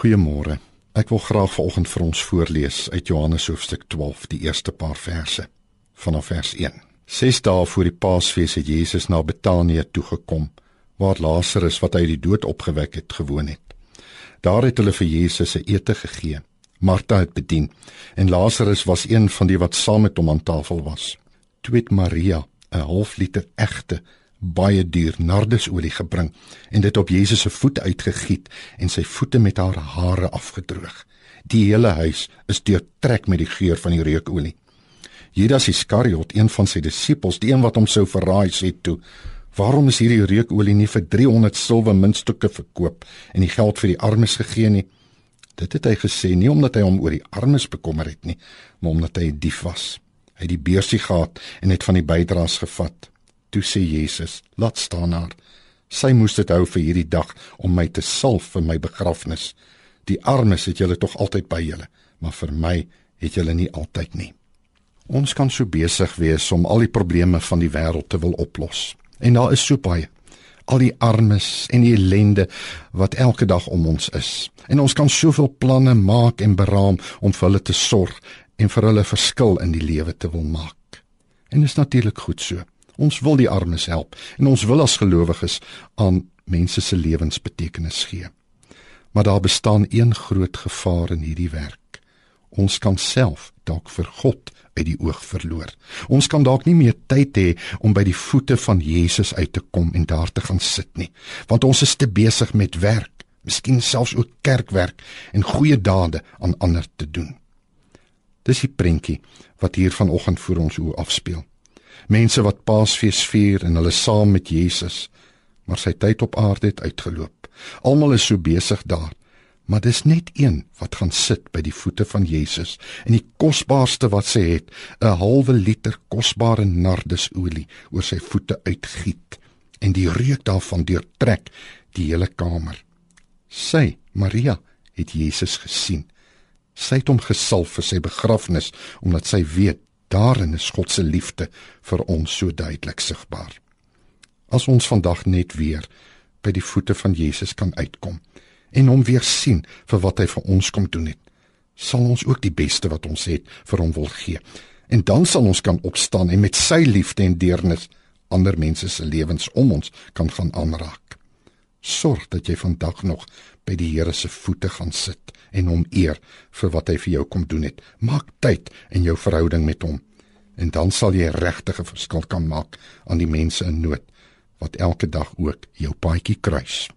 Goeiemôre. Ek wil graag vanoggend vir ons voorlees uit Johannes hoofstuk 12, die eerste paar verse vanaf vers 1. Ses dae voor die Paasfees het Jesus na Betanië toe gekom, waar Lazarus wat uit die dood opgewek het, gewoon het. Daar het hulle vir Jesus 'n ete gegee. Martha het bedien en Lazarus was een van die wat saam met hom aan tafel was. Toe het Maria 'n half liter egte baie duur nardesolie gebring en dit op Jesus se voete uitgegiet en sy voete met haar hare afgedroog. Die hele huis is deurtrek met die geur van die reukolie. Judas Iskariot, een van sy disippels, die een wat hom sou verraai, sê toe: "Waarom is hierdie reukolie nie vir 300 silwer muntstukke verkoop en die geld vir die armes gegee nie?" Dit het hy gesê nie omdat hy hom oor die armes bekommer het nie, maar omdat hy 'n dief was. Hy het die beursie gehad en het van die bydraes gevat. Toe sê Jesus: "Laat staan haar. Sy moes dit hou vir hierdie dag om my te salf vir my begrafnis. Die armes het julle tog altyd by julle, maar vir my het julle nie altyd nie." Ons kan so besig wees om al die probleme van die wêreld te wil oplos. En daar is so baie al die armes en die ellende wat elke dag om ons is. En ons kan soveel planne maak en beraam om vir hulle te sorg en vir hulle verskil in die lewe te wil maak. En is natuurlik goed so. Ons wil die armes help en ons wil as gelowiges aan mense se lewens betekenis gee. Maar daar bestaan een groot gevaar in hierdie werk. Ons kan self dalk vir God uit die oog verloor. Ons kan dalk nie meer tyd hê om by die voete van Jesus uit te kom en daar te gaan sit nie, want ons is te besig met werk, miskien selfs ook kerkwerk en goeie dade aan ander te doen. Dis die prentjie wat hier vanoggend voor ons oë afspeel mense wat Paasfees vier en hulle saam met Jesus, maar sy tyd op aarde het uitgeloop. Almal is so besig daar, maar dis net een wat gaan sit by die voete van Jesus en die kosbaarste wat sy het, 'n halwe liter kosbare nardesolie oor sy voete uitgiet en die reuk daarvan deurtrek die hele kamer. Sy, Maria, het Jesus gesien. Sy het hom gesalf vir sy begrafnis omdat sy weet Daarin is God se liefde vir ons so duidelik sigbaar. As ons vandag net weer by die voete van Jesus kan uitkom en hom weer sien vir wat hy vir ons kom doen het, sal ons ook die beste wat ons het vir hom wil gee. En dan sal ons kan opstaan en met sy liefde en deernis ander mense se lewens om ons kan gaan aanraak. Sorg dat jy vandag nog by die Here se voete gaan sit en hom eer vir wat hy vir jou kom doen het. Maak tyd in jou verhouding met hom en dan sal jy regtig 'n verskil kan maak aan die mense in nood wat elke dag ook jou paadjie kruis.